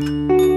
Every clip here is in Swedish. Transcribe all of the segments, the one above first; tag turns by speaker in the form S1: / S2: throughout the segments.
S1: Hej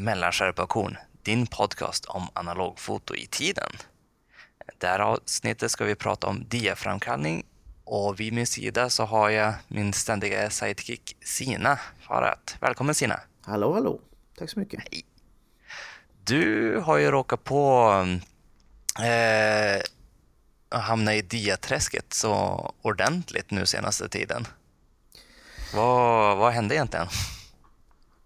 S1: till Mellanskärpaktion, din podcast om analogfoto i tiden. Det här avsnittet ska vi prata om diaframkallning och vid min sida så har jag min ständiga sidekick Sina Farat. Välkommen Sina!
S2: Hallå, hallå! Tack så mycket.
S1: Hej! Du har ju råkat på eh, att hamna i diaträsket så ordentligt nu senaste tiden. Vad, vad hände egentligen?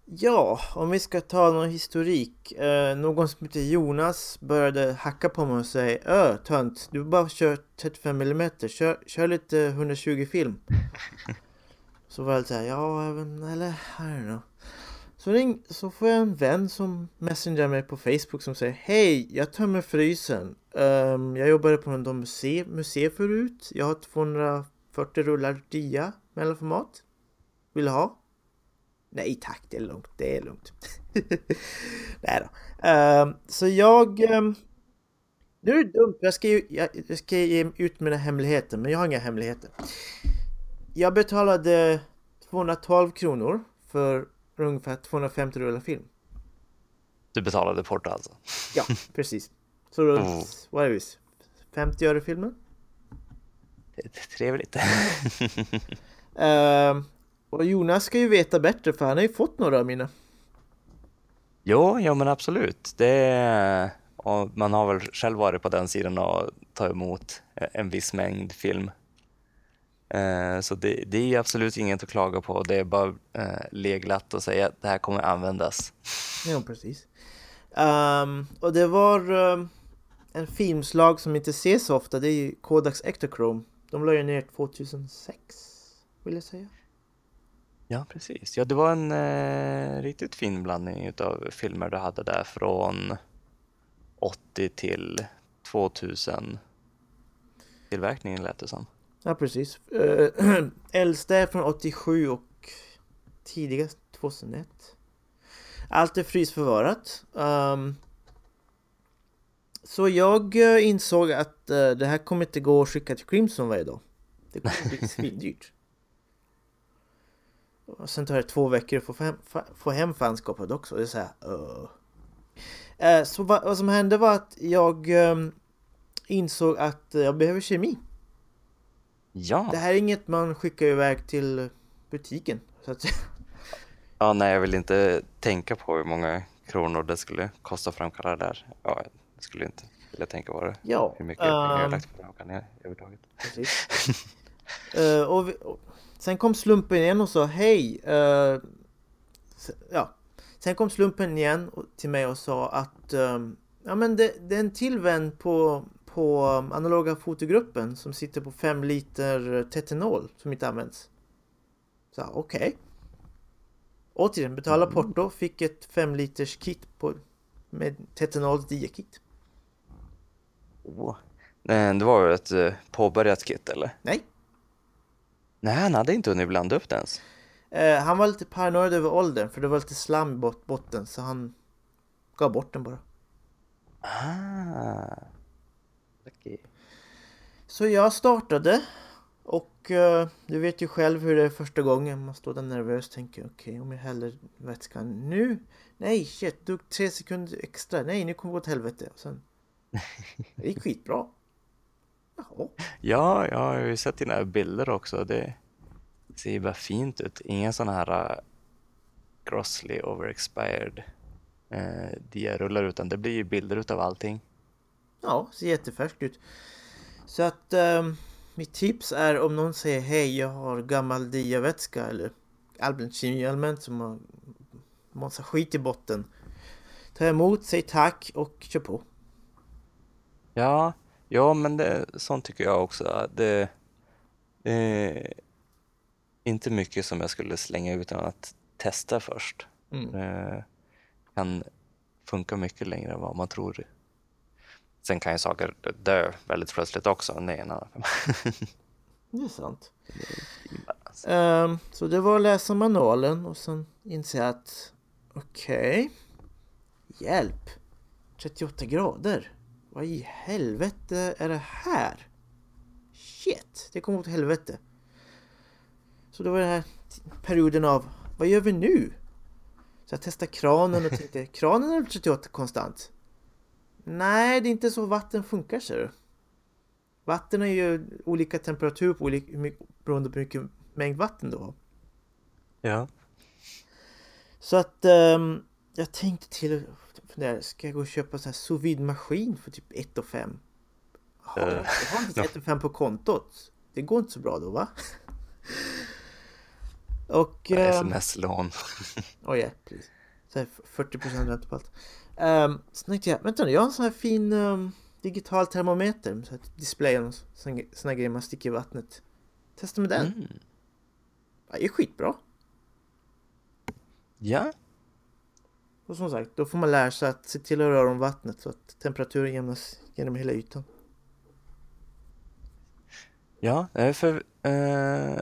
S2: Ja, om vi ska ta någon historik. Eh, någon som heter Jonas började hacka på mig och säga Ö, tönt, du bara kör 35 mm, kör, kör lite 120 film. så var jag såhär, ja, eller, I don't know. Så, ring, så får jag en vän som messengerar mig på Facebook som säger Hej, jag tömmer frysen. Um, jag jobbade på en museum museum förut. Jag har 240 rullar dia mellanformat. Vill du ha? Nej tack, det är lugnt. Det är lugnt. Nej då. Uh, så jag... Um, nu är det dumt, jag ska, ju, jag, jag ska ge ut mina hemligheter, men jag har inga hemligheter. Jag betalade 212 kronor för ungefär 250 rullar film.
S1: Du betalade porto alltså?
S2: Ja, precis. Så runt, mm. vad är det? 50 öre filmen?
S1: Det är trevligt.
S2: uh, och Jonas ska ju veta bättre för han har ju fått några av mina.
S1: Jo, ja men absolut. Det man har väl själv varit på den sidan och tagit emot en viss mängd film. Eh, så det, det är absolut inget att klaga på. Det är bara eh, leglatt att säga att det här kommer användas.
S2: Ja, precis. Um, och det var um, en filmslag som inte ses så ofta. Det är ju Kodaks Ektachrome. De la ju ner 2006, vill jag säga.
S1: Ja, precis. Ja, det var en eh, riktigt fin blandning av filmer du hade där från 80 till 2000 tillverkningen lät det som.
S2: Ja, precis. Äh, äldsta är från 87 och tidigast 2001. Allt är frysförvarat. Um, så jag uh, insåg att uh, det här kommer inte gå att skicka till Crimson varje dag. Det kommer bli svindyrt. Och sen tar det två veckor att få hem, få hem fanskapet också. Det är så här, uh. Så vad, vad, som hände var att jag um, insåg att jag behöver kemi.
S1: Ja.
S2: Det här är inget man skickar iväg till butiken. Så att...
S1: Ja, nej, jag vill inte tänka på hur många kronor det skulle kosta att framkalla det där. Ja, jag skulle inte vilja tänka på det.
S2: Ja,
S1: hur mycket um, pengar jag har lagt på framkallningen överhuvudtaget.
S2: Precis. uh, och, vi, och Sen kom slumpen igen och sa hej. Uh, ja. Sen kom slumpen igen till mig och sa att um, ja, men det, det, är en till vän på, på analoga fotogruppen som sitter på 5 liter tetanol som inte används. Så okej. Okay. Återigen, betala mm. porto, fick ett 5 liters kit på, med tetanols diakit.
S1: Oh. Det var ett eh, påbörjat kit eller?
S2: Nej,
S1: Nej, han hade inte hunnit blanda upp det ens.
S2: Eh, han var lite paranoid över åldern för det var lite slam i bot botten så han gav bort den bara.
S1: Ah. Okay.
S2: Så jag startade och eh, du vet ju själv hur det är första gången man står där nervös och tänker okej okay, om jag häller vätskan nu. Nej shit, du tre sekunder extra. Nej nu kommer det gå åt helvete. Och sen, det gick skitbra.
S1: Jaha. Ja, jag har ju sett dina bilder också. Det ser ju bara fint ut. Inga sådana här uh, grossly overexpired uh, diarullar utan det blir ju bilder utav allting.
S2: Ja, ser jättefärskt ut. Så att um, mitt tips är om någon säger hej, jag har gammal diavätska eller allmänt kemiallmänt som har massa skit i botten. Ta emot, säg tack och kör på.
S1: Ja, Ja, men det, sånt tycker jag också. Det, är inte mycket som jag skulle slänga ut utan att testa först. Mm. kan funka mycket längre än vad man tror. Sen kan ju saker dö väldigt plötsligt också. Det är en annan
S2: Det är sant. Um, så det var att läsa manualen och sen inse att okej, okay, hjälp, 38 grader. Vad i helvete är det här? Shit, det kom åt helvete. Så då var det här perioden av, vad gör vi nu? Så jag testade kranen och tänkte, kranen är 38 konstant? Nej, det är inte så vatten funkar ser du. Vatten är ju olika temperatur på olika, beroende på hur mycket mängd vatten du har.
S1: Ja.
S2: Så att um, jag tänkte till fundera, ska jag gå och köpa en sån här sous maskin för typ 1 och 5? Jag har, uh, jag har inte 1 och 5 på kontot. Det går inte så bra då va?
S1: och... Um, Sms-lån.
S2: Precis. Så 40% ränta på allt. Um, så tänkte jag, vänta nu, jag har en sån här fin um, digital termometer. Så att displayen och såna grejer man sticker i vattnet. Testa med den. Mm. Det är skitbra.
S1: Ja.
S2: Och som sagt, då får man lära sig att se till att röra om vattnet så att temperaturen jämnas genom hela ytan.
S1: Ja, för eh,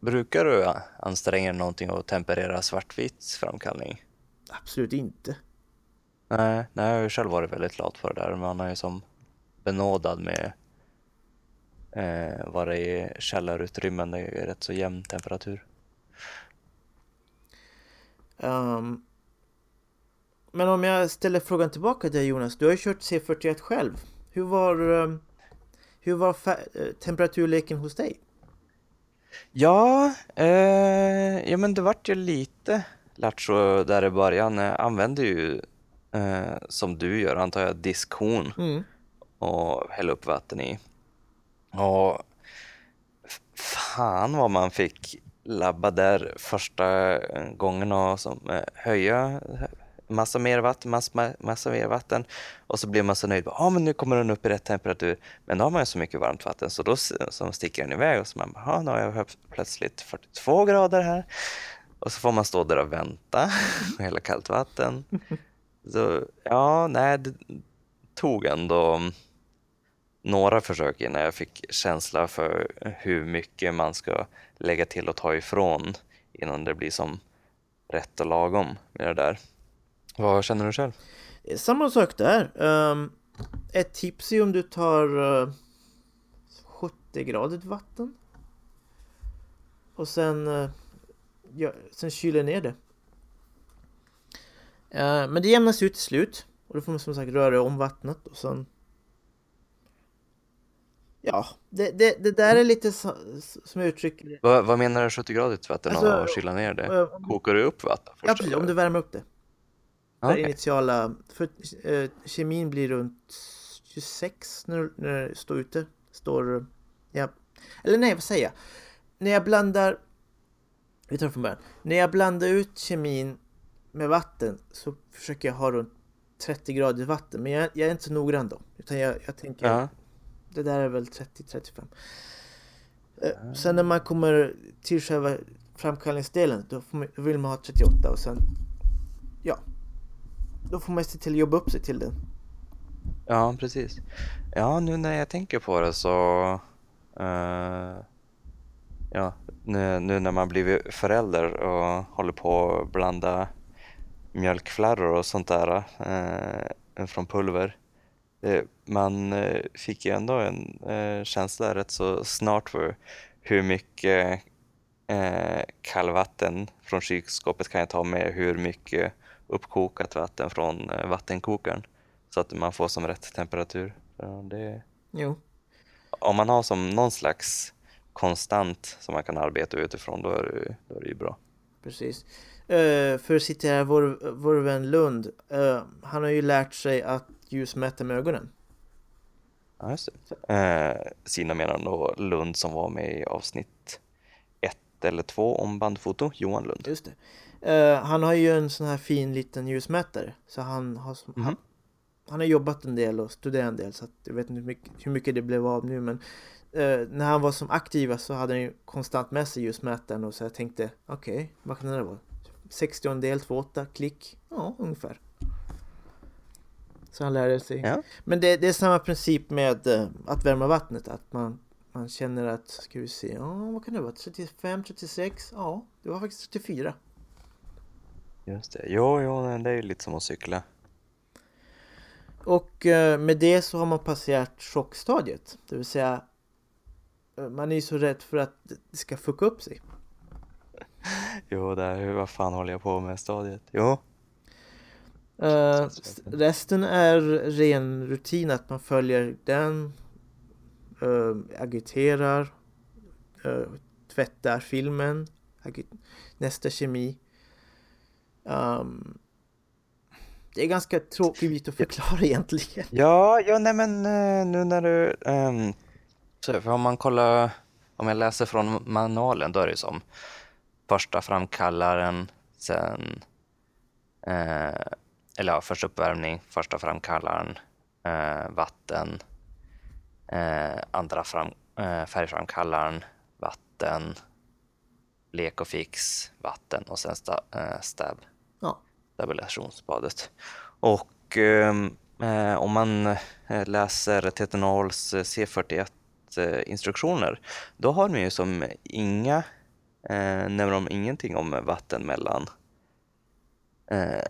S1: brukar du anstränga någonting och temperera svartvits framkallning?
S2: Absolut inte.
S1: Nej, nej, jag har ju själv varit väldigt lat för det där. Man är ju som benådad med eh, vara i källarutrymmen. Det är rätt så jämn temperatur.
S2: Um, men om jag ställer frågan tillbaka till dig Jonas. Du har ju kört C41 själv. Hur var, um, hur var eh, temperaturleken hos dig?
S1: Ja, eh, ja men det vart ju lite lattjo där i början. Jag använde ju eh, som du gör, antar jag, diskhon mm. och hälla upp vatten i. Och fan vad man fick labba där första gången och som, eh, höja massa mer vatten, massa, massa mer vatten och så blir man så nöjd. Ja, ah, men nu kommer den upp i rätt temperatur. Men då har man ju så mycket varmt vatten så då som sticker den iväg och så man bara, nu har jag plötsligt 42 grader här. Och så får man stå där och vänta och hälla kallt vatten. Så ja, nej, det tog ändå mm, några försök innan jag fick känsla för hur mycket man ska lägga till och ta ifrån innan det blir som rätt och lagom med det där. Vad känner du själv?
S2: Samma sak där. Um, ett tips är om du tar uh, 70 grader vatten och sen, uh, ja, sen kyler ner det. Uh, men det jämnas ut till slut och då får man som sagt röra om vattnet och sen Ja, det, det, det där är lite så, som jag uttrycker det.
S1: Vad, vad menar du 70 gradigt vatten alltså, och kyla ner det? Kokar du upp vatten
S2: först? Ja, precis, om du värmer upp det. Okay. initiala, för uh, kemin blir runt 26 när, när det står ute. Står, ja. Eller nej, vad säger jag? När jag blandar, vi tar från början. När jag blandar ut kemin med vatten så försöker jag ha runt 30 grader vatten. Men jag, jag är inte så noggrann då. Utan jag, jag tänker uh -huh. Det där är väl 30-35. Mm. Sen när man kommer till själva framkallningsdelen då, man, då, vill man ha 38 och sen ja, då får man se till att jobba upp sig till det.
S1: Ja, precis. Ja, nu när jag tänker på det så uh, ja, nu, nu, när man blivit förälder och håller på att blanda mjölkflarror och sånt där uh, från pulver Uh, man fick ju ändå en uh, känsla rätt så snart för hur mycket kallvatten från kylskåpet kan jag ta med hur mycket uppkokat vatten från vattenkokaren så att man får som rätt temperatur. Det...
S2: Jo.
S1: Om man har som någon slags konstant som man kan arbeta utifrån då är det, då är det ju bra.
S2: Precis. Uh, för att citera vår, vår vän Lund, uh, han har ju lärt sig att ljusmäta med ögonen.
S1: Ja, just det. Eh, Sina menar då Lund som var med i avsnitt ett eller två om bandfoto, Johan Lund.
S2: Just det. Eh, han har ju en sån här fin liten ljusmätare, så han har, mm. han, han, har jobbat en del och studerat en del, så att jag vet inte hur mycket, hur mycket det blev av nu, men eh, när han var som aktivast så hade han ju konstant med sig ljusmätaren och så jag tänkte, okej, okay, vad kan det vara? 60 28 klick. Ja, ungefär. Så han lärde sig.
S1: Ja.
S2: Men det, det är samma princip med eh, att värma vattnet. Att man, man känner att, ska vi se, ja vad kan det vara? 35, 36? Ja, det var faktiskt 34.
S1: Just det. Jo, jo, det är ju lite som att cykla.
S2: Och eh, med det så har man passerat chockstadiet. Det vill säga eh, man är ju så rädd för att det ska fucka upp sig.
S1: Jo, det är, vad fan håller jag på med stadiet? Jo. Rätt.
S2: resten är ren rutin att man följer den, eh, agiterar, eh, tvättar filmen, agi- nästa kemi. Um, det är ganska tråkigt att förklara egentligen.
S1: Ja, ja, nej men eh, nu när du... Um, så för om man kollar, om jag läser från manualen, då är det som första framkallaren, sen... Eh, eller ja, först uppvärmning, första framkallaren, eh, vatten, eh, andra fram, eh, färgframkallaren, vatten, lek och fix, vatten och sen sta, eh, stab
S2: Ja.
S1: Och ehm, eh, om man eh, läser Tetanols eh, C-41 eh, instruktioner, då har de ju som inga, eh, nämner de ingenting om vatten mellan eh,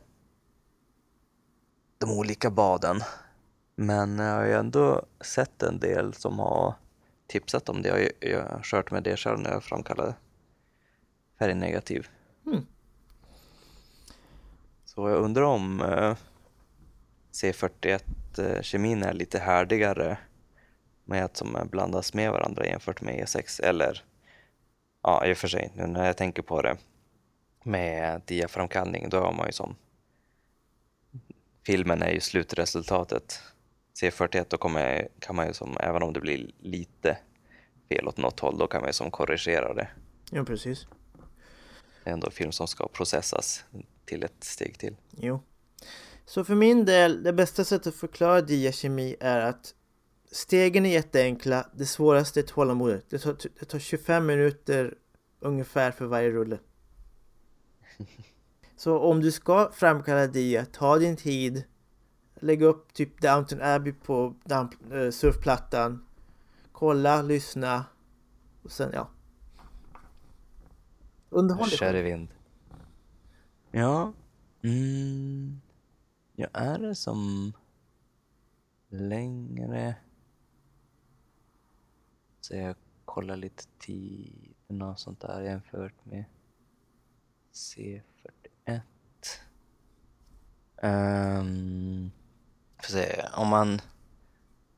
S1: de olika baden. Men jag har ju ändå sett en del som har tipsat om det. Jag har, ju- jag har kört med det själv när jag framkallade färgnegativ.
S2: Mm.
S1: Så jag undrar om eh, C41-kemin är lite härdigare med att som blandas med varandra jämfört med E6 eller ja, i och för sig nu när jag tänker på det med diaframkallning då har man ju som filmen är ju slutresultatet C41 då kommer, kan man ju som även om det blir lite fel åt något håll då kan man ju som korrigera det.
S2: Ja, precis.
S1: Det är ändå film som ska processas till ett steg till.
S2: Jo. Så för min del, det bästa sättet att förklara diakemi är att stegen är jätteenkla. Det svåraste är tålamodet. Det tar, det tar 25 minuter ungefär för varje rulle. Så om du ska framkalla dia, ta din tid. Lägg upp typ Downton Abbey på damp- eh, surfplattan. Kolla, lyssna. Och sen ja. Underhåll dig själv.
S1: i vind. Ja. Mm. Ja, är det som längre? Så jag kollar lite tiderna och sånt där jämfört med C41. Um, ehm, får se, om man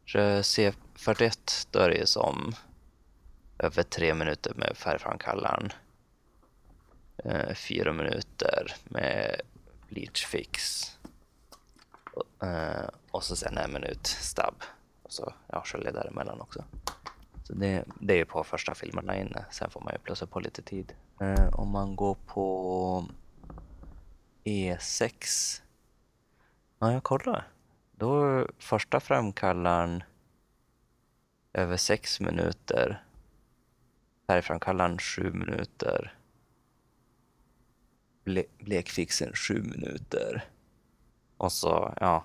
S1: kör C41 då är det ju som över tre minuter med färgframkallaren eh, fyra minuter med bleach fix. Och, eh, och så sen en minut stab. Och så ja, skölja däremellan också. Så det, det är på första filmerna inne, sen får man ju plussa på lite tid. Eh, om man går på E6, ja jag kollar, då är första framkallaren över sex minuter, färgframkallaren sju minuter, ble, blekfixen sju minuter. Och så, ja.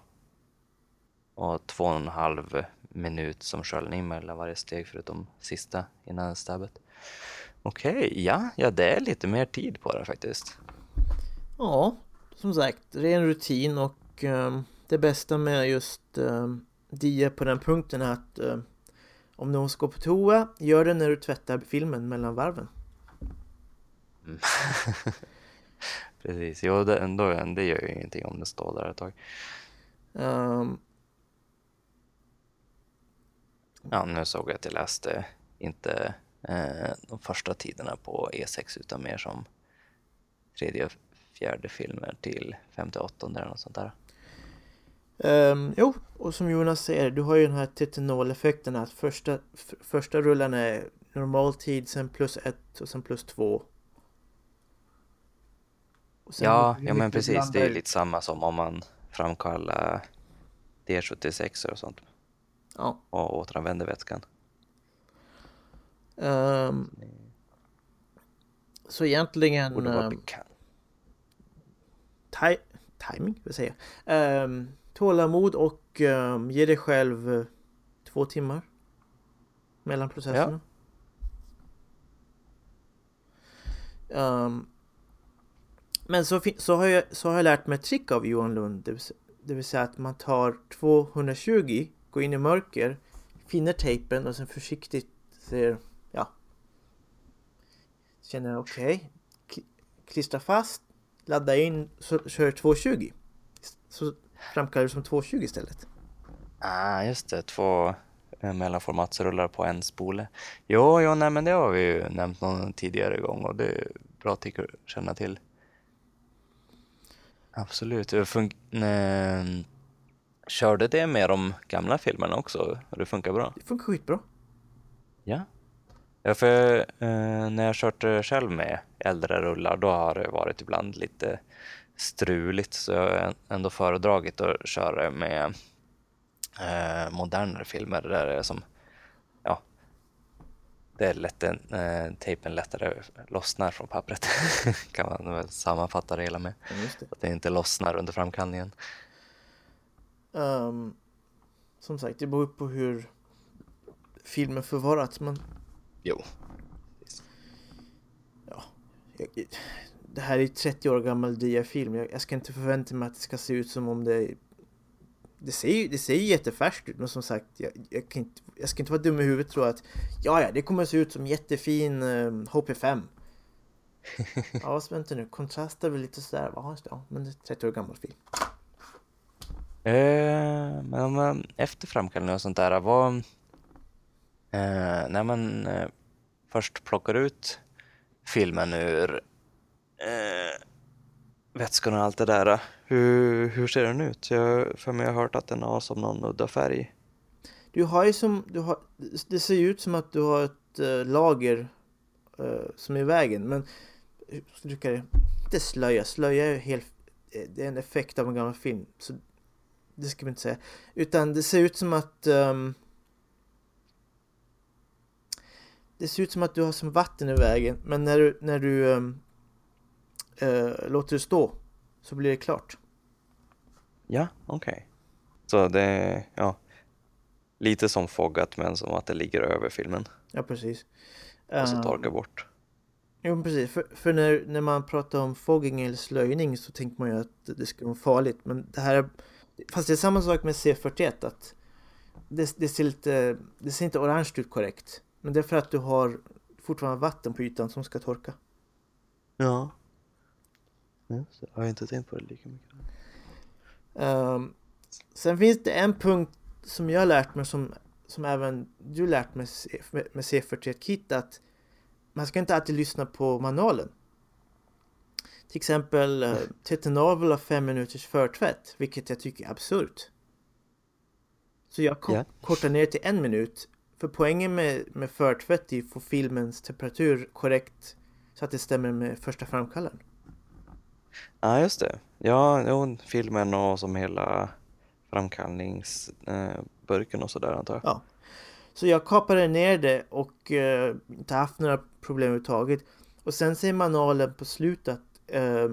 S1: Och två och en halv minut som sköljning mellan varje steg förutom sista innan stabbet. Okej, ja, ja det är lite mer tid på det faktiskt.
S2: Ja, som sagt, ren rutin och ehm, det bästa med just um, dia på den punkten är att ehm, om någon ska på toa, gör det när du tvättar filmen mellan varven.
S1: Mm. Precis, jo det, ändå, det gör ju ingenting om det står där ett tag.
S2: Ehm,
S1: Ja, nu såg jag att jag läste inte eh, de första tiderna på E6 utan mer som tredje och fjärde filmer till femte och åttonde eller något sånt där.
S2: ehm, jo, och som Jonas säger, du har ju den här tetanoleffekten att första, första rullen är normal tid, sen plus ett och sen plus två.
S1: Ja, ja men precis. Det är ju lite samma som om man framkallar D76 och sånt
S2: Ja.
S1: och återanvänder vätskan.
S2: ehm, så egentligen...
S1: Borde vara
S2: ehm,
S1: bekant.
S2: ti- timing, vill säga. Um, tålamod och um, ge dig själv uh, två timmar mellan processerna. Um, men så, så, har jag, så har jag lärt mig ett trick av Johan Lund. Det vill, det vill säga att man tar 220, går in i mörker, finner tejpen och sen försiktigt ser, ja. Känner okej. Okay, klistra fast, ladda in, så kör 220. Så framkallar du som 220 istället.
S1: Ah, just det. Två eh, mellanformatsrullar på en spole. Jo, jo, nej, men det har vi ju nämnt någon tidigare gång och det är bra att känna till. Absolut. Fun eh, körde det med de gamla filmerna också? Det funkar bra?
S2: Det funkar skitbra.
S1: Ja. Ja, för eh, när jag kört själv med äldre rullar då har det varit ibland lite struligt så jag har ändå föredragit att köra med eh, modernare filmer där det är som det är lätt, eh, tejpen lättare lossnar från pappret kan man väl sammanfatta det hela med.
S2: Ja, det.
S1: Att det inte lossnar under framkallningen.
S2: Um, som sagt, det beror på hur filmen förvarats. Men...
S1: Jo.
S2: Ja, det här är 30 år gammal diafilm. Jag, jag ska inte förvänta mig att det ska se ut som om det det ser ju det ser jättefärskt ut men som sagt jag, jag, kan inte, jag ska inte vara dum i huvudet och tro att ja, ja, det kommer att se ut som jättefin um, HP5. ja, vänta nu, kontrastar väl lite sådär. Ja, ja, men det är 30 år gammal film.
S1: Eh, men om, efter framkallning och sånt där, vad... Eh, när man eh, först plockar ut filmen ur eh, vätskan och allt det där. Hur, hur ser den ut? Jag, för mig har hört att den har som någon udda färg.
S2: Du har ju som, du har, det ser ju ut som att du har ett äh, lager äh, som är i vägen. Men hur ska det? Inte slöja, slöja är helt, eh, det är en effekt av en gammal film. Så det ska vi inte säga. Utan det ser ut som att um, det ser ut som att du har som vatten i vägen. Men när du, när du um, uh, låter det stå så blir det klart.
S1: Ja, okej. Okay. Så det är ja, lite som foggat men som att det ligger över filmen.
S2: Ja, precis.
S1: Och så torkar bort.
S2: Jo, precis. För, för, när, när man pratar om fogging eller slöjning så tänker man ju att det ska vara farligt. Men det här är, fast det är samma sak med C41 att det, det, ser lite, det ser inte orange ut korrekt. Men det är för att du har fortfarande vatten på ytan som ska torka.
S1: Ja. Just Jag har inte tänkt på det lika mycket.
S2: Um, sen finns det en punkt som jag har lärt mig som, som även du lärt mig med, med C41 Kit att man ska inte alltid lyssna på manualen. Till exempel uh, Tetanol vill ha fem minuters förtvätt, vilket jag tycker är absurt. Så jag yeah. kortar ner till en minut. För poängen med, med förtvätt är att få filmens temperatur korrekt så att det stämmer med första framkallaren.
S1: Ja, just det. Ja, jo, filmen och som hela framkallningsburken eh, och sådär antar jag.
S2: Ja. Så jag kapade ner det och eh, inte haft några problem överhuvudtaget. Och sen säger manualen på slutet eh,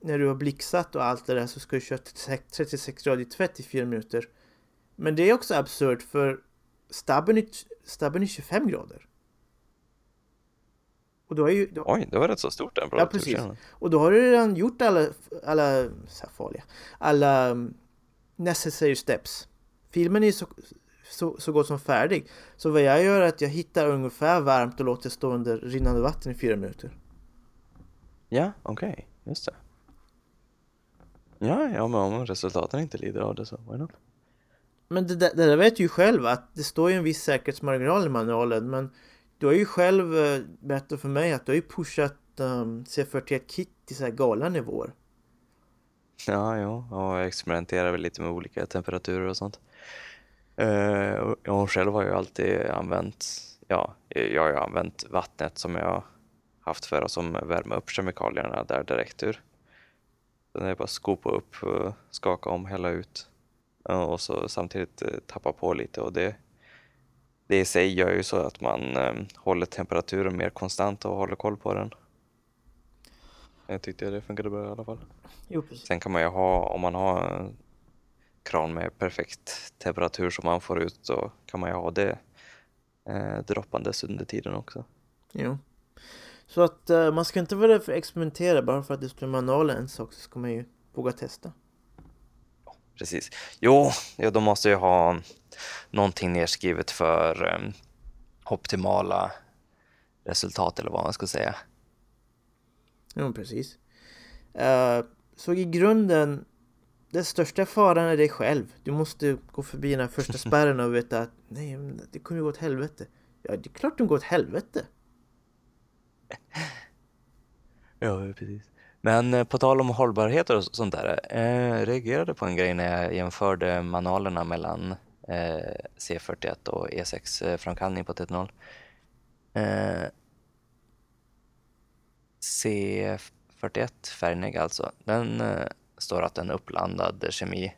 S2: när du har blixat och allt det där så ska du köra 36 grader tvätt i 4 minuter. Men det är också absurt för stabben är, stabben är 25 grader.
S1: Och då är ju, då... Oj, det var rätt så stort den
S2: Ja, precis. Och då har du redan gjort alla, alla så farliga, alla um, necessary steps. Filmen är så, så, så gott som färdig. Så vad jag gör är att jag hittar ungefär varmt och låter stå under rinnande vatten i fyra minuter.
S1: Ja, okej, okay. just det. Ja, ja, men om resultaten inte lider av det så why not?
S2: Men det, det, där vet ju själv att det står ju en viss säkerhetsmarginal i manualen men du har ju själv eh, berättat för mig att du har ju pushat ehm, um, C41 Kit till så här galna nivåer.
S1: Ja, jo, och jag experimenterar väl lite med olika temperaturer och sånt. Uh, själv har jag alltid använt, ja, jag har ju använt vattnet som jag haft för att som värma upp kemikalierna där direkt ur. Sen är det bara skopa upp skaka om, hälla ut och så samtidigt eh, tappa på lite och det det i sig gör ju så att man eh, håller temperaturen mer konstant och håller koll på den. Jag tyckte det funkade bra i alla fall.
S2: Jo.
S1: Sen kan man ju ha, om man har en kran med perfekt temperatur som man får ut så kan man ju ha det eh, droppandes under tiden också.
S2: Jo. Så att eh, man ska inte vara rädd för att experimentera bara för att det står i manualen en sak så ska man ju våga testa.
S1: Precis. Jo, ja, de måste ju ha någonting nedskrivet för eh, optimala resultat eller vad man ska säga.
S2: Jo, precis. Eh, så i grunden, den största faran är dig själv. Du måste gå förbi den här första spärren och veta att nej, det kommer gå åt helvete. Ja, det är klart det går åt helvete.
S1: Ja, precis. Men eh, på tal om hållbarhet och sånt där, eh, reagerade på en grej när jag jämförde manualerna mellan eh, C41 och E6-framkallning eh, på 3.0. Eh, C41 färgnägg alltså, den eh, står att en upplandad kemi,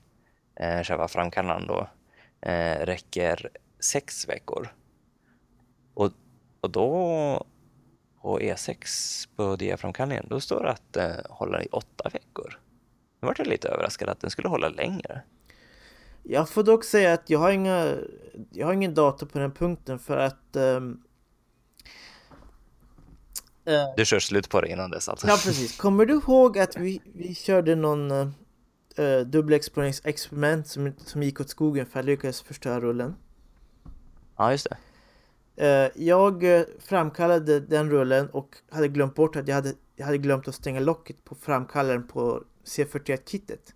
S1: eh, själva framkallaren då, eh, räcker sex veckor. Och, och då på E6 på diaframkallningen, då står det att den håller i åtta veckor. Nu vart jag lite överraskad att den skulle hålla längre.
S2: Jag får dock säga att jag har inga, jag har ingen data på den punkten för att um,
S1: uh, Du kör slut på det innan dess alltså?
S2: Ja precis. Kommer du ihåg att vi, vi körde någon uh, dubbelexponeringsexperiment som, som gick åt skogen för att lyckas förstöra rullen?
S1: Ja, just det.
S2: Eh, jag eh, framkallade den rullen och hade glömt bort att jag hade, jag hade glömt att stänga locket på framkallaren på C41-kittet.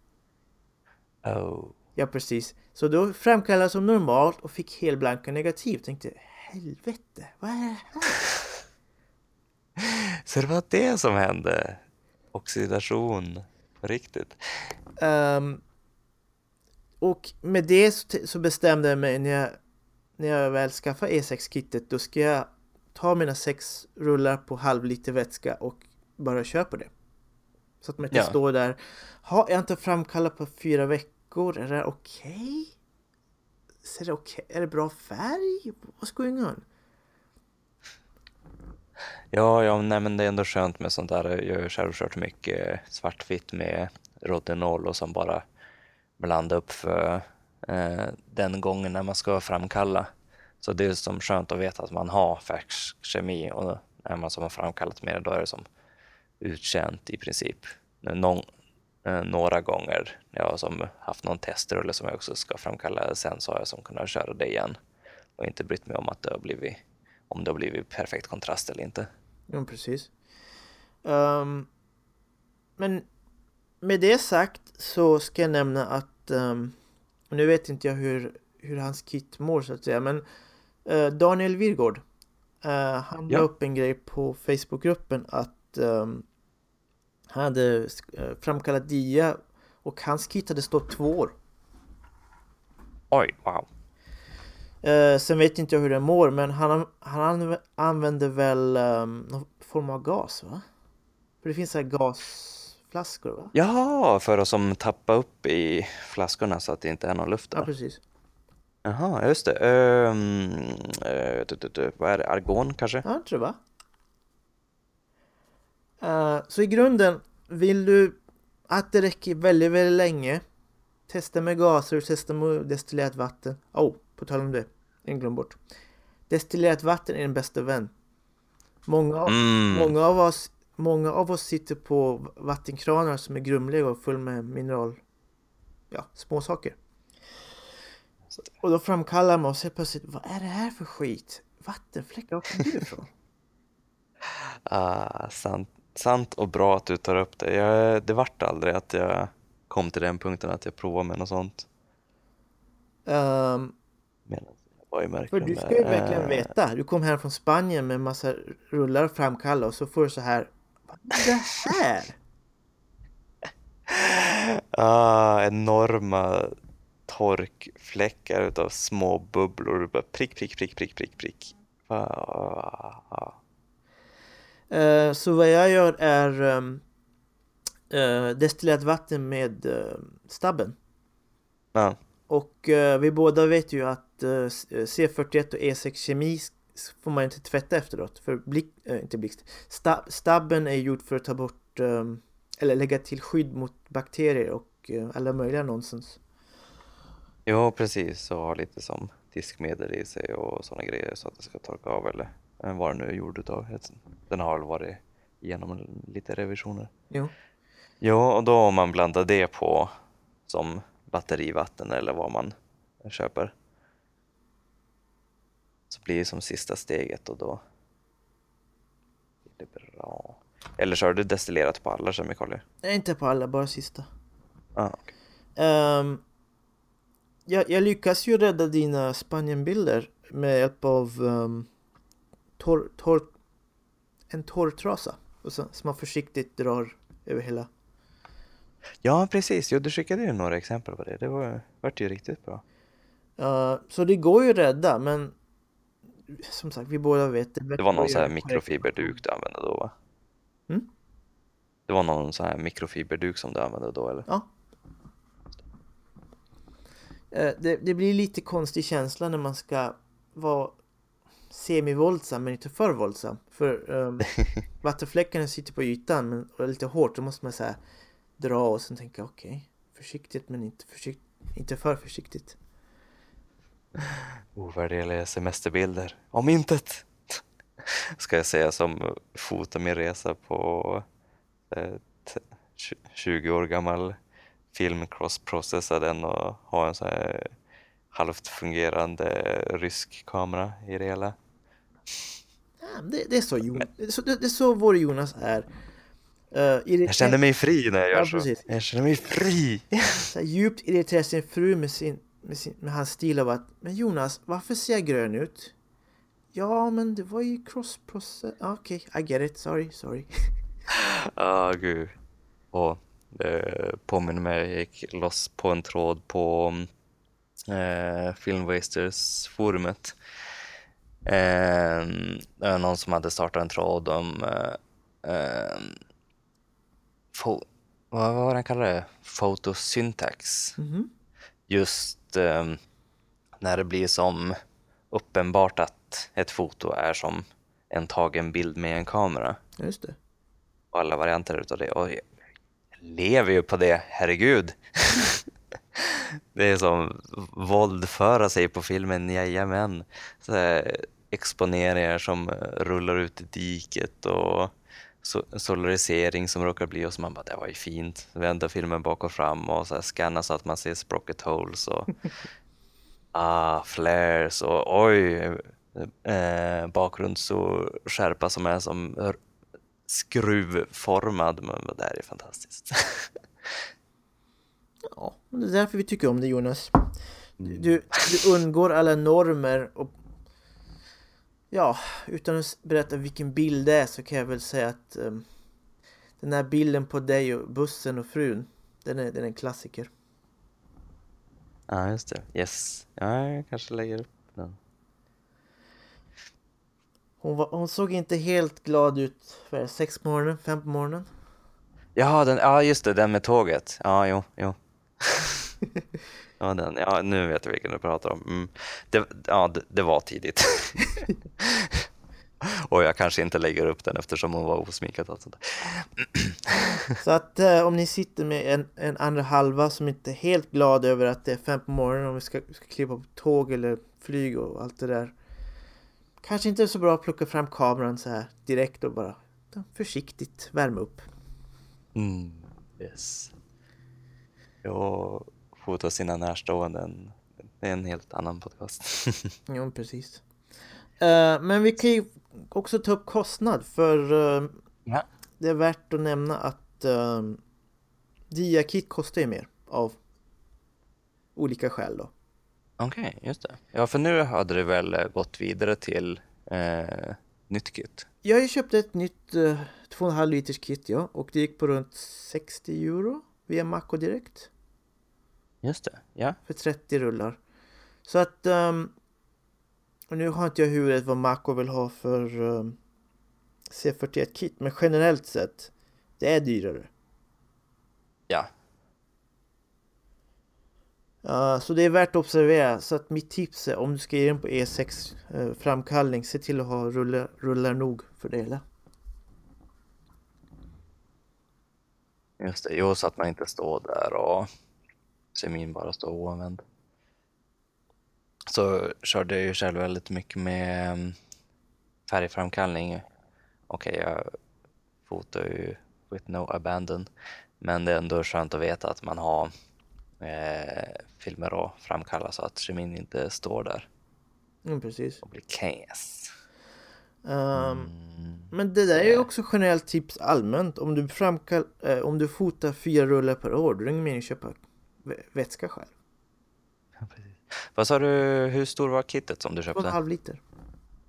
S1: Oh.
S2: Ja, precis. Så då framkallade jag som normalt och fick helblanka negativ. Tänkte, helvete, vad är det här?
S1: Så det var det som hände? Oxidation på riktigt?
S2: Um, och med det så bestämde jag mig när jag när jag väl skaffar E6-kittet då ska jag ta mina sex rullar på halv liter vätska och bara köra på det. Så att man inte ja. står där. Har jag inte framkallat på fyra veckor? Är det okej? Okay? Ser det okej? Okay? Är det bra färg? What's going on?
S1: Ja, ja, nej men det är ändå skönt med sånt där. Jag har ju själv kört mycket svartvitt med rotenol och som bara blanda upp för eh, den gången när man ska framkalla. Så det är som skönt att veta att man har färsk kemi och när man som har framkallat mer då är det som uttjänt i princip. Någon, eh, några gånger när jag har som haft någon testrulle som jag också ska framkalla sen så har jag som kunnat köra det igen och inte brytt mig om att det har blivit, om det har blivit perfekt kontrast eller inte.
S2: Ja, precis. Um, men med det sagt så ska jag nämna att um, nu vet inte jag hur, hur hans kit mår så att säga, men uh, Daniel Virgård, uh, han ja. la upp en grej på Facebookgruppen att um, han hade uh, framkallat dia och hans kit hade stått två år.
S1: Oj, wow.
S2: Uh, sen vet inte jag hur den mår, men han, han använder väl um, någon form av gas, va? För det finns så här gas flaskor va?
S1: Jaha, för att som tappa upp i flaskorna så att det inte är någon luft där.
S2: Ja, precis.
S1: Jaha, just det. Um, uh, vad är det? Argon kanske?
S2: Ja, jag tror va? Uh, så i grunden, vill du att det räcker väldigt, väldigt länge Testa med gaser, testa med destillerat vatten. Oh, på tal om det, en glöm bort. Destillerat vatten är din bästa vän. Många, mm. många av oss Många av oss sitter på vattenkranar som är grumliga och full med mineral, ja, småsaker. Och då framkallar man och så plötsligt, vad är det här för skit? Vattenfläckar, var kommer det ifrån?
S1: ah, sant, sant och bra att du tar upp det. Jag, det vart aldrig att jag kom till den punkten att jag provade med något sånt.
S2: Um, för du ska ju verkligen veta. Du kom här från Spanien med massa rullar framkalla och så får du så här det här?
S1: ah, enorma torkfläckar utav små bubblor. Bara prick, prick, prick, prick, prick, prick. Ah.
S2: Uh, så vad jag gör är um, uh, destillerat vatten med uh, stabben.
S1: Ja.
S2: Och vi båda vet ju att C41 och E6 kemi får man inte tvätta efteråt. För blick, äh, inte blixt. Stab, stabben är gjord för att ta bort um, eller lägga till skydd mot bakterier och uh, alla möjliga nonsens.
S1: Ja, precis. Och ha lite som diskmedel i sig och sådana grejer så att det ska torka av eller vad det nu är gjord utav. Den har väl varit igenom lite revisioner.
S2: Jo.
S1: Ja, och då om man blandar det på som batterivatten eller vad man köper så blir det som sista steget och då blir det bra. Eller så har du destillerat på alla kemikalier?
S2: Nej, inte på alla, bara sista.
S1: Ah, okay.
S2: Um, jag, jag lyckas ju rädda dina Spanienbilder med hjälp av um, torr, torr, en torrtrasa och så, som man försiktigt drar över hela.
S1: Ja, precis. Jo, du skickade ju några exempel på det. Det var, vart ju riktigt bra.
S2: Uh, så det går ju att rädda, men som sagt, vi båda vet
S1: det. Det var någon sån här mikrofiberduk du använde då, va?
S2: Mm?
S1: Det var någon sån här mikrofiberduk som du använde då, eller?
S2: Ja. Uh, det, det blir lite konstig känsla när man ska vara semivåldsam men inte för våldsam. För um, vattenfläckarna sitter på ytan men och är lite hårt. Då måste man så dra och sen tänka okej, okay, försiktigt men inte, försikt, inte för försiktigt.
S1: Ovärderliga semesterbilder. Om intet! Ska jag säga som fotar min resa på ett 20 år gammal film, cross-processa den och ha en så här halvt fungerande rysk kamera i det hela.
S2: Det, det, är så, Jonas, det, det, är så vår Jonas är.
S1: Uh, jag känner mig fri när jag gör ja, så. Precis. Jag känner mig fri!
S2: så djupt irriterar sin fru med, sin, med, sin, med hans stil av att Men Jonas, varför ser jag grön ut? Ja, men det var ju cross-process. Okej, okay, I get it. Sorry, sorry.
S1: Ja, oh, gud. Och det påminner mig, jag gick loss på en tråd på eh, Filmwasters-forumet. Eh, det var någon som hade startat en tråd om eh, eh vad var det han kallade det? Photosyntax.
S2: Mm -hmm.
S1: Just eh, när det blir som uppenbart att ett foto är som en tagen bild med en kamera.
S2: Just det.
S1: Och alla varianter utav det. Och jag lever ju på det, herregud. det är som våldföra sig på filmen, jajamän. Så här, exponeringar som rullar ut i diket och solarisering som råkar bli och så man bara, det var ju fint. Vända filmen bak och fram och så här scanna så att man ser sprocket holes och ah, flares och oj, eh, bakgrunds och skärpa som är som skruvformad. Men det här är fantastiskt.
S2: ja, det är därför vi tycker om det Jonas. Mm. Du, du undgår alla normer och Ja, utan att berätta vilken bild det är så kan jag väl säga att um, den här bilden på dig och bussen och frun, den är, den är en klassiker.
S1: Ja, just det. Yes. Ja, jag kanske lägger upp den.
S2: Hon, var, hon såg inte helt glad ut för sex på morgonen, fem på morgonen.
S1: Ja, den, ja, just det, den med tåget. Ja, jo, jo. Ja, den, ja, nu vet jag vilken du pratar om. Mm. Det, ja, det, det var tidigt. och jag kanske inte lägger upp den eftersom hon var osminkad. Och sånt.
S2: Så att eh, om ni sitter med en, en andra halva som inte är helt glad över att det är fem på morgonen och vi ska, ska kliva på tåg eller flyg och allt det där. Kanske inte så bra att plocka fram kameran så här direkt och bara försiktigt värma upp.
S1: Mm, yes. Fota sina närstående. Det är en helt annan podcast.
S2: jo, precis. Uh, men vi kan ju också ta upp kostnad för uh,
S1: ja.
S2: det är värt att nämna att uh, Diakit kostar ju mer av olika skäl då.
S1: Okej, okay, just det. Ja, för nu hade det väl gått vidare till eh, nytt kit?
S2: Jag köpte ett nytt eh, 2,5 liters kit ja, och det gick på runt 60 euro via Macko direkt.
S1: Just det, ja.
S2: För 30 rullar. Så att... Um, och nu har inte jag huvudet vad Mako vill ha för um, C41-kit, men generellt sett, det är dyrare.
S1: Ja.
S2: Uh, så det är värt att observera. Så att mitt tips är om du ska ge den på E6 uh, eh, framkallning, se till att ha rullar, rullar nog för det hela.
S1: Just det, jo så att man inte står där och semin bara står oanvänd. Så körde jag ju själv väldigt mycket med mm, färgframkallning. Okej, jag fotar ju with no abandon. Men det är ändå skönt att veta att man har eh, filmer att framkalla så att kemin inte står där
S2: Mm, precis.
S1: och blir kass.
S2: Ehm,
S1: Mm.
S2: Men det där är ju
S1: det-
S2: också generellt tips allmänt. Om du, framkall, eh, om du fotar fyra rullar per år, då är det ingen mening att köpa vätska själv.
S1: Ja. Vad sa du, hur stor var kittet som du köpte?
S2: en halv liter.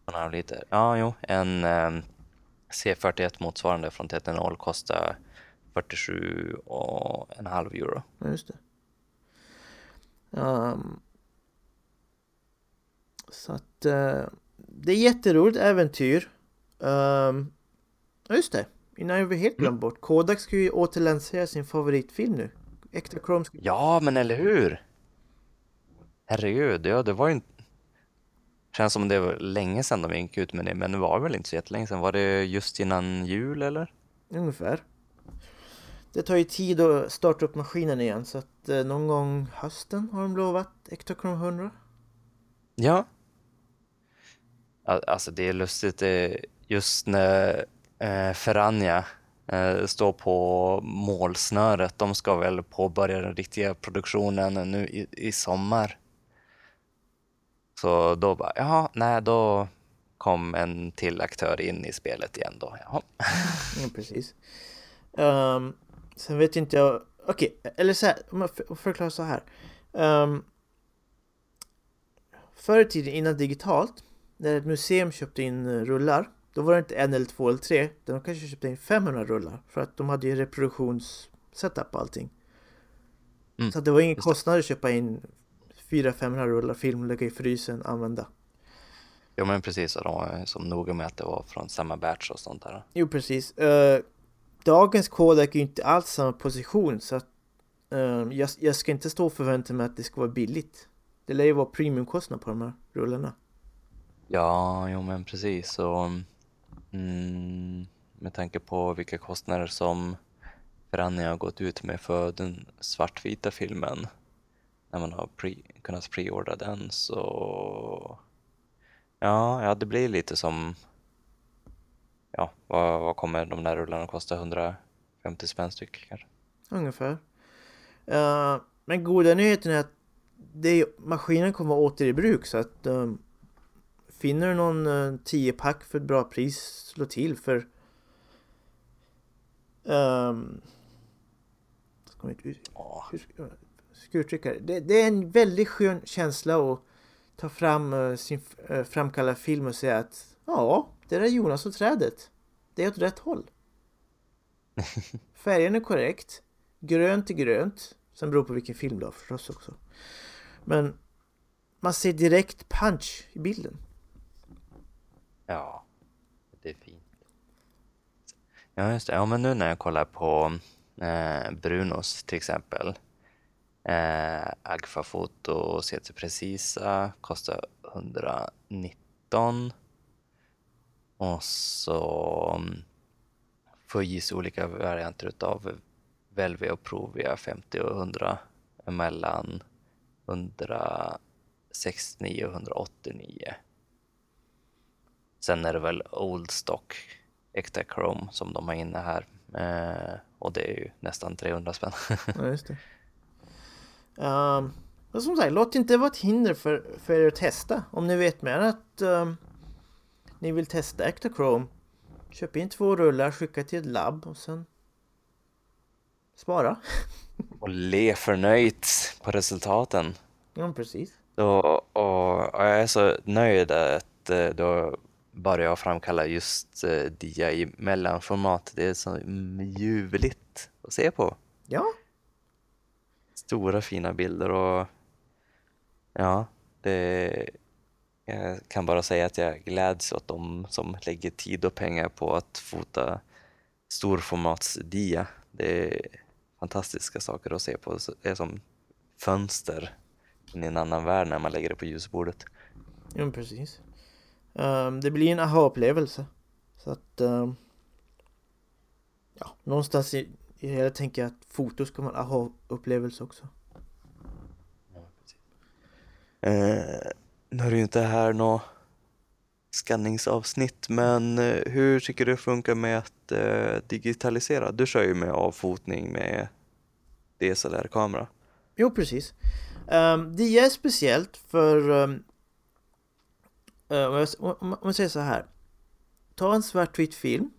S1: En halv liter. Ja, jo, en eh, C41 motsvarande från TT0 kostar 47 och en halv euro.
S2: Ja, just det. Ehm, så att eh, det är jätteroligt äventyr. Um, just det. Innan jag helt glömt bort. Kodak ska ju återlansera sin favoritfilm nu. Äkta Chrome ska...
S1: Ja, men eller hur? Herregud, ja det var ju inte... Känns som det var länge sedan de gick ut med det, men det var väl inte så jättelänge sedan. Var det just innan jul eller?
S2: Ungefär. Det tar ju tid att starta upp maskinen igen så att eh, någon gång hösten har de lovat Äkta Chrome 100.
S1: Ja. Al- Alltså det är lustigt, eh, just när eh, Ferrania Eh, står på målsnöret, de ska väl påbörja den riktiga produktionen nu i, i sommar. Så då bara, jaha, nej då kom en till aktör in i spelet igen då. Jaha.
S2: Ja, precis. Um, sen vet inte jag... Okej, eller så här, om jag förklarar så här. Um, förr i tiden, innan digitalt, när ett museum köpte in rullar, då var det inte en eller två eller tre, de kanske köpte in 500 rullar, för att de hade ju reproduktionssetup och allting.
S1: Mm,
S2: Så det var ingen kostnad att köpa in 400-500 rullar film, lägga i frysen, använda.
S1: Jo men precis, och de var så noga med att det var från samma batch och sånt där.
S2: Jo, precis. Eh, dagens Kodak är ju inte alls samma position så att eh, jag, jag ska inte stå och förvänta mig att det ska vara billigt. Det lär ju vara premiumkostnad på de här rullarna.
S1: Ja, jo men precis. Så, mm, med tanke på vilka kostnader som Ferrania har gått ut med för den svartvita filmen när man har pre, kunnat preordra den så ja, ja, det blir lite som ja, vad, vad kommer de där rullarna att kosta? 150 spänn styck kanske?
S2: Ungefär. Uh, men goda nyheten är att det, maskinen kommer vara åter i bruk så att um, finner du någon uh, 10-pack för ett bra pris, slå till för um, uttrycka det? det? Är en väldigt skön känsla att ta fram eh, sin uh, framkalla film och säga att ja, det är Jonas och trädet. Det är åt rätt håll. Färgen är korrekt. Grönt är grönt. Sen beror på vilken film du har förstås också. Men man ser direkt punch i bilden.
S1: Ja, det är fint. Ja, just det. Ja, men nu när jag kollar på eh, Brunos till exempel. Eh, Agfa Foto CT Precisa kostar 119. Och så Fujis olika varianter utav Velvia och Provia 50 och 100 mellan 169 och 189. Sen är det väl Old Stock Äkta Chrome som de har inne här. Eh, och det är ju nästan 300 spänn.
S2: Ja, just det. Um, men som sagt, låt inte vara ett hinder för, för er att testa. Om ni vet mer att ehm, ni vill testa Acta Chrome, köp in två rullar, skicka till ett labb och sen spara.
S1: och le förnöjt på resultaten.
S2: Ja, precis.
S1: Och, och, jag är så nöjd att eh, då börjar jag framkalla just eh, dia i mellanformat. Det är så ljuvligt att se på.
S2: Ja,
S1: Stora fina bilder och ja, det, jag kan bara säga att jag gläds åt de som lägger tid och pengar på att fota storformatsdia. Det är fantastiska saker att se på. Det är som fönster in i en annan värld när man lägger det på ljusbordet.
S2: ja precis. Ehm, det blir en aha-upplevelse. Så att... ehm, ja, någonstans i, i hela tänker jag att foto ska vara en aha-upplevelse också.
S1: Eh, nu är det ju inte här något skanningsavsnitt, men eh, hur tycker du det funkar med att eh, digitalisera? Du kör ju med avfotning med DSLR-kamera.
S2: Jo, precis. Um, det är speciellt för... Um, om, jag, om man säger så här. Ta en svartvit film.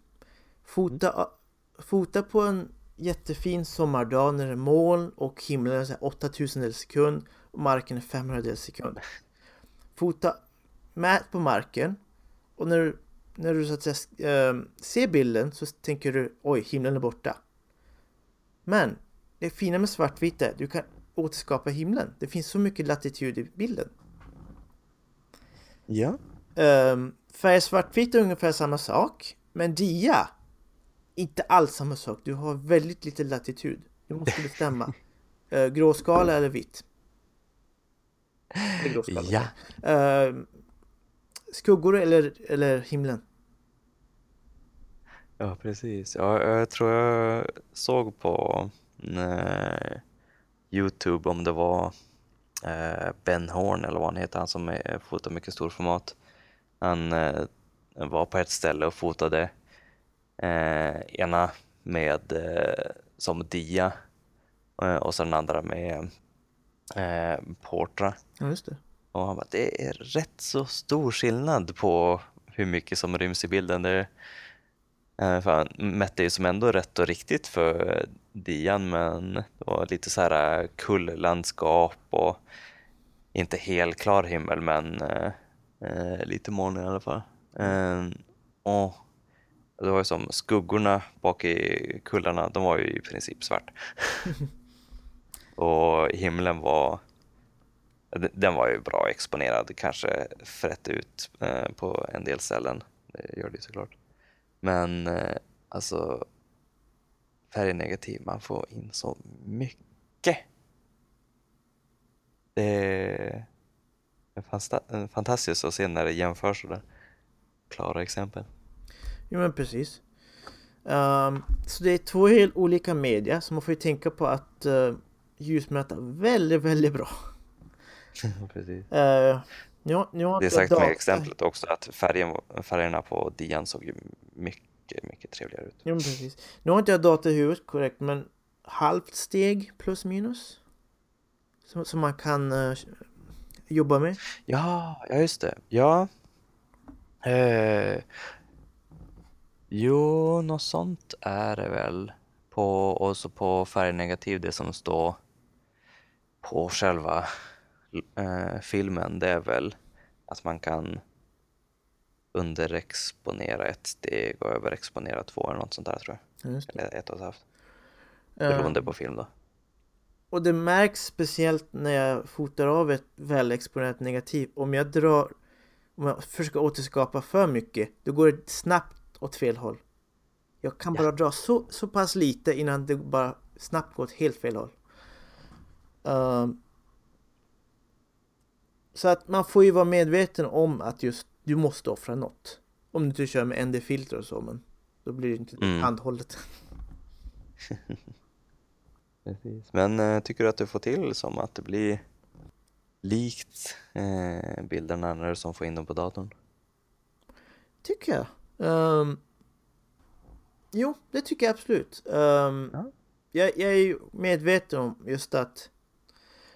S2: Fota, fota på en jättefin sommardag när det är moln och himlen är 8000 sekund och marken är 500 sekund. Fota, mät på marken och när du, när du så att säga, äh, ser bilden så tänker du oj, himlen är borta. Men det fina med svartvitt är att du kan återskapa himlen. Det finns så mycket latitud i bilden.
S1: Ja.
S2: Um, färg svartvitt är ungefär samma sak, men dia inte alls samma sak. Du har väldigt lite latitud. Du måste bestämma. uh, gråskala eller vitt?
S1: Eller gråskala. Ja.
S2: Uh, skuggor eller, eller himlen?
S1: Ja, precis. Ja, jag tror jag såg på nej, Youtube om det var eh, Ben Horn eller vad han heter, han som är, fotar mycket storformat. Han eh, var på ett ställe och fotade Eh, ena med eh, som dia eh, och så den andra med eh, Portra.
S2: Ja, just det.
S1: Och han bara, det är rätt så stor skillnad på hur mycket som ryms i bilden. Det, eh, för han mätte ju som ändå rätt och riktigt för dian men det var lite så här eh, kulllandskap och inte helt klar himmel men eh, eh lite moln i alla fall. Eh, och det var ju som skuggorna bak i kullarna, de var ju i princip svart. och himlen var den var ju bra exponerad, kanske frätt ut eh, på en del ställen. Det gör det såklart. Men eh, alltså färgnegativ, man får in så mycket. Det är fantastiskt att se när det jämförs sådär. Klara exempel.
S2: Jo men precis. Um, så det är två helt olika media så man får ju tänka på att uh, ljusmäta väldigt, väldigt bra.
S1: precis. Uh,
S2: nu, nu
S1: det är sagt med exemplet också att färgen, färgerna på Dian såg ju mycket, mycket trevligare ut.
S2: Jo precis. Nu har inte jag data i huvudet korrekt men halvt steg plus minus? Som, som man kan uh, jobba med?
S1: Ja, ja just det. Ja. Uh, Jo, något sånt är det väl. På, och så på färgnegativ, det som står på själva eh, filmen, det är väl att man kan underexponera ett steg och överexponera två eller något sånt där tror jag. Just det. Eller ett och ett halvt. Beroende uh, på film då.
S2: Och det märks speciellt när jag fotar av ett välexponerat negativ. Om jag drar, om jag försöker återskapa för mycket, då går det snabbt åt fel håll. Jag kan bara ja. dra så, så pass lite innan det bara snabbt går åt helt fel håll. Uh, så att man får ju vara medveten om att just du måste offra något. Om du inte kör med ND-filter och så, men då blir det inte mm. handhållet.
S1: Men äh, tycker du att du får till som att det blir likt äh, bilderna när du som får in dem på datorn?
S2: Tycker jag. Um, jo, det tycker jag absolut. Um, ja. jag, jag är medveten om just att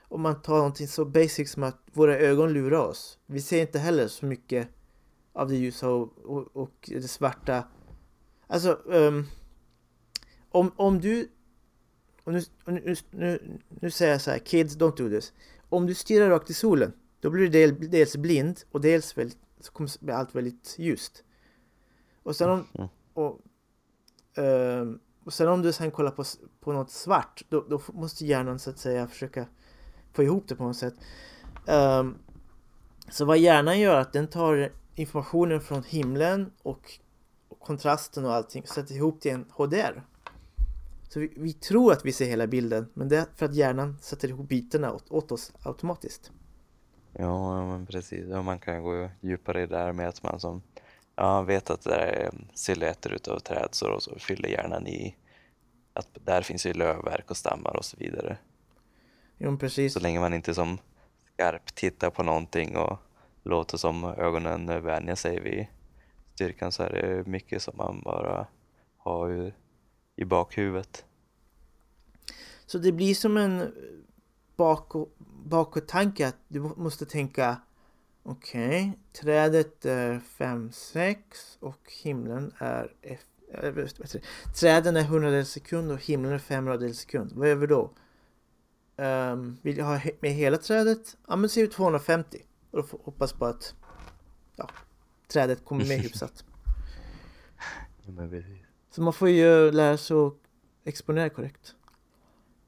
S2: om man tar någonting så basic som att våra ögon lurar oss. Vi ser inte heller så mycket av det ljusa och, och, och det svarta. Alltså, um, om, om du... Och nu, nu, nu, nu säger jag så här, kids don't do this. Om du stirrar rakt i solen, då blir du dels blind och dels väldigt, så kommer allt väldigt ljust. Och sen om, mm. och, uh, och sen om du sen kollar på, på något svart, då, då måste hjärnan så att säga försöka få ihop det på något sätt. Um, så vad hjärnan gör är att den tar informationen från himlen och, kontrasten och allting och sätter ihop till en HDR. Så vi, vi, tror att vi ser hela bilden, men det är för att hjärnan sätter ihop bitarna åt, åt oss automatiskt.
S1: Ja, men precis. Ja, man kan gå djupare i det där med att man som Ja, vet att det är silhuetter utav träd så, så fyller hjärnan i att där finns ju lövverk och stammar och så vidare.
S2: Jo, precis.
S1: Så länge man inte som skarpt tittar på någonting och låter som ögonen vänjer sig vid styrkan så är det mycket som man bara har i bakhuvudet.
S2: Så det blir som en bakåt-tanke att du måste tänka Okej, okay, trädet är 5, 6 och himlen är F, Träden är 100 sekund och himlen är 500 sekund. Vad gör vi då? Um, vill jag ha med hela trädet? Ja men säger 250. Och då hoppas på att ja, trädet kommer med hyfsat. Så man får ju lära sig att exponera korrekt.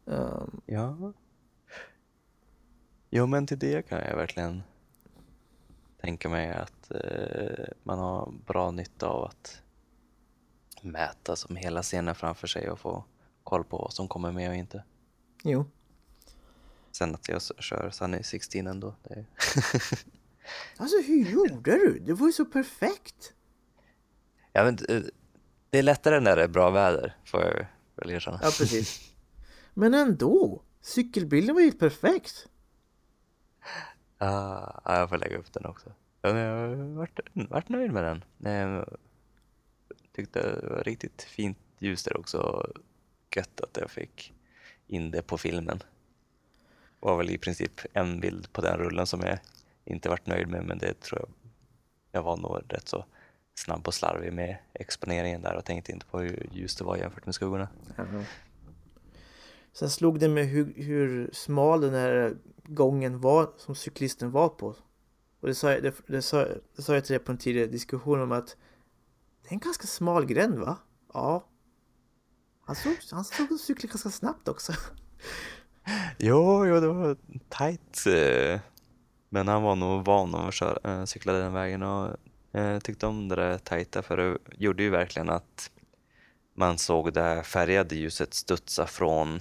S1: Um, ja. Jo men till det kan jag verkligen tänka mig att eh, man har bra nytta av att mäta som hela scenen framför sig och få koll på vad som kommer med och inte.
S2: Jo.
S1: Sen att jag kör Sunny 16 ändå. Det...
S2: alltså hur gjorde du? Det var ju så perfekt.
S1: Ja men eh, det är lättare när det är bra väder får jag väl erkänna.
S2: Ja precis. Men ändå. Cykelbilden var ju perfekt.
S1: Ah, jag får lägga upp den också. Jag har varit, varit nöjd med den. Jag tyckte det var riktigt fint ljus där också. Gött att jag fick in det på filmen. Det var väl i princip en bild på den rullen som jag inte varit nöjd med men det tror jag jag var nog rätt så snabb och slarvig med exponeringen där och tänkte inte på hur ljust det var jämfört med skuggorna. Mm.
S2: Sen slog det mig hur, hur smal den här gången var som cyklisten var på. Och det sa, jag, det, det, sa, det sa jag till dig på en tidigare diskussion om att det är en ganska smal gränd va? Ja. Han såg, han såg cykla ganska snabbt också.
S1: Jo, jo, det var tajt. Eh, men han var nog van att köra, eh, cykla den vägen och eh, tyckte om det där tajta för det gjorde ju verkligen att man såg det färgade ljuset studsa från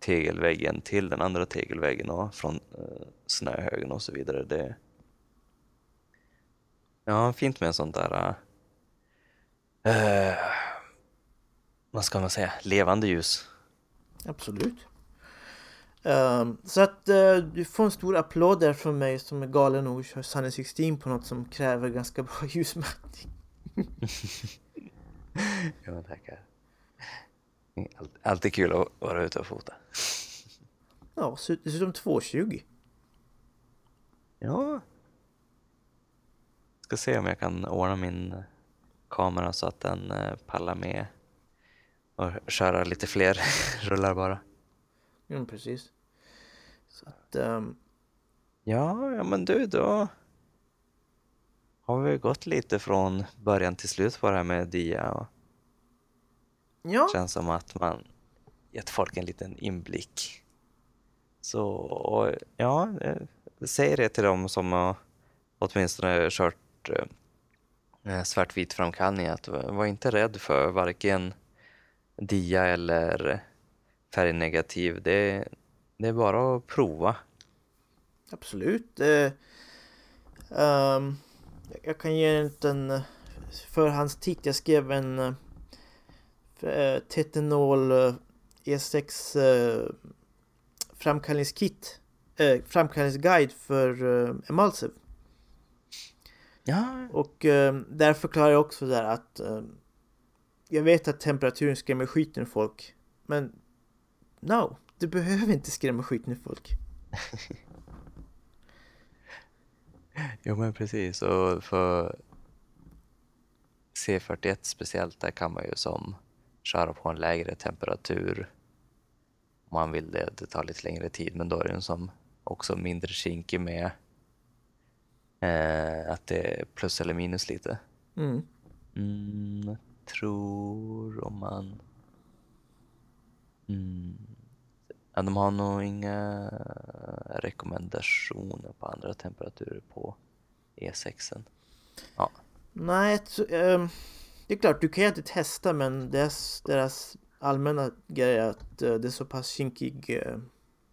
S1: tegelväggen till den andra tegelväggen och från snöhögen och så vidare. Det, ja, fint med en sånt där äh, vad ska man säga, levande ljus.
S2: Absolut. Um, så att uh, du får en stor applåd där från mig som är galen nog kör Sunny 16 på något som kräver ganska bra ljusmätning.
S1: ja, tackar. Alltid kul att vara ute och fota.
S2: Ja, dessutom 2.20.
S1: Ja. Ska se om jag kan ordna min kamera så att den eh, pallar med och köra lite fler rullar bara.
S2: Ja, precis. Så att... Um...
S1: Ja, ja men du då har vi gått lite från början till slut på det här med dia. Och...
S2: Ja.
S1: Känns som att man gett folk en liten inblick. Så ja, eh, säg det till dem som har åtminstone kört eh, svartvit framkallning att var inte rädd för varken dia eller färgnegativ. Det, det är bara att prova.
S2: Absolut. Eh, um, jag kan ge en liten förhandstitt. Jag skrev en uh, Tetanol uh, E6 uh, framkallningskit. Uh, framkallningsguide för uh, Emulsive.
S1: Ja.
S2: Och uh, där förklarar jag också där att uh, jag vet att temperaturen skrämmer skiten folk. Men no, du behöver inte skrämma skiten ur folk.
S1: jo men precis och för C41 speciellt där kan man ju som köra på en lägre temperatur om man vill det. Det tar lite längre tid men då är den som också mindre kinkig med eh, att det är plus eller minus lite.
S2: Mm.
S1: Mm, tror om man... Mm. Ja, de har nog inga rekommendationer på andra temperaturer på E6. Ja.
S2: Nej, um, det är klart, du kan ju inte testa men deras, deras allmänna grej är att uh, det är så pass kinkig uh,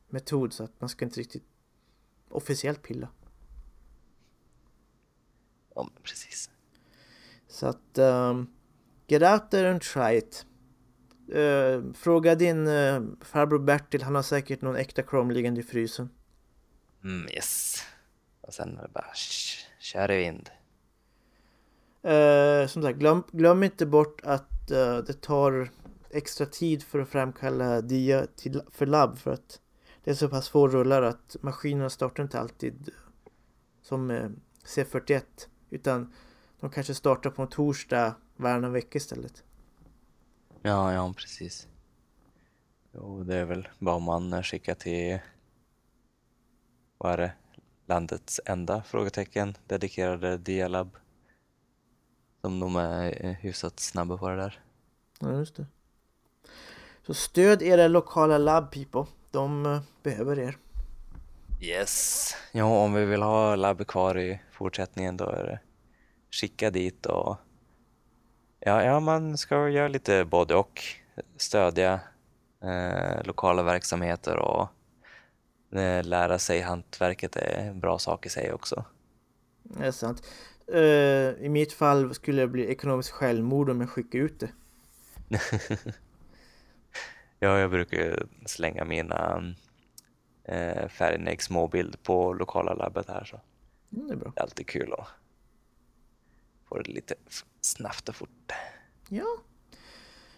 S2: metod så att man ska inte riktigt officiellt pilla.
S1: Ja, precis.
S2: Så att um, Get out there and try it. Eh, fråga din eh, farbror Bertil, han har säkert någon äkta Chrome liggande i frysen.
S1: Mm, yes. Och sen är det bara kör i vind.
S2: Eh, som sagt, glöm, glöm inte bort att eh, det tar extra tid för att framkalla dia till, för labb för att det är så pass få rullar att maskinerna startar inte alltid som eh, C41 utan de kanske startar på en torsdag varannan vecka istället.
S1: Ja, ja, precis. Jo, det är väl bara om man skickar till, vad är det, landets enda frågetecken dedikerade Dialab. Som de är eh, hyfsat snabba på det där.
S2: Ja, just det. Så stöd era lokala labb people. De eh, behöver er.
S1: Yes. Ja, om vi vill ha labb kvar i fortsättningen då är det skicka dit och ja, ja man ska göra lite både och. Stödja eh, lokala verksamheter och eh, lära sig hantverket är en bra sak i sig också.
S2: Det är sant. Eh, I mitt fall skulle det bli ekonomiskt självmord om jag skickar ut det.
S1: Ja, jag brukar slänga mina eh, Färgnägg småbild på lokala labbet här så
S2: Mm, det är bra.
S1: det är alltid kul att få det lite snabbt och fort.
S2: Ja.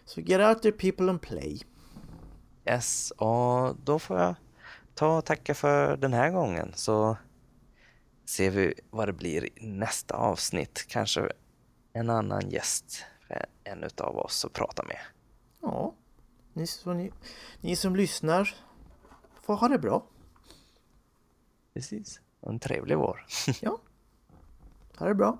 S2: Så get out there people and play.
S1: Yes, och då får jag ta och tacka för den här gången så ser vi vad det blir i nästa avsnitt. Kanske en annan gäst för en utav oss att prata med.
S2: Ja. Ni, så ni, ni som lyssnar får ha det bra.
S1: Precis, och en trevlig vår.
S2: Ja. Ha det bra.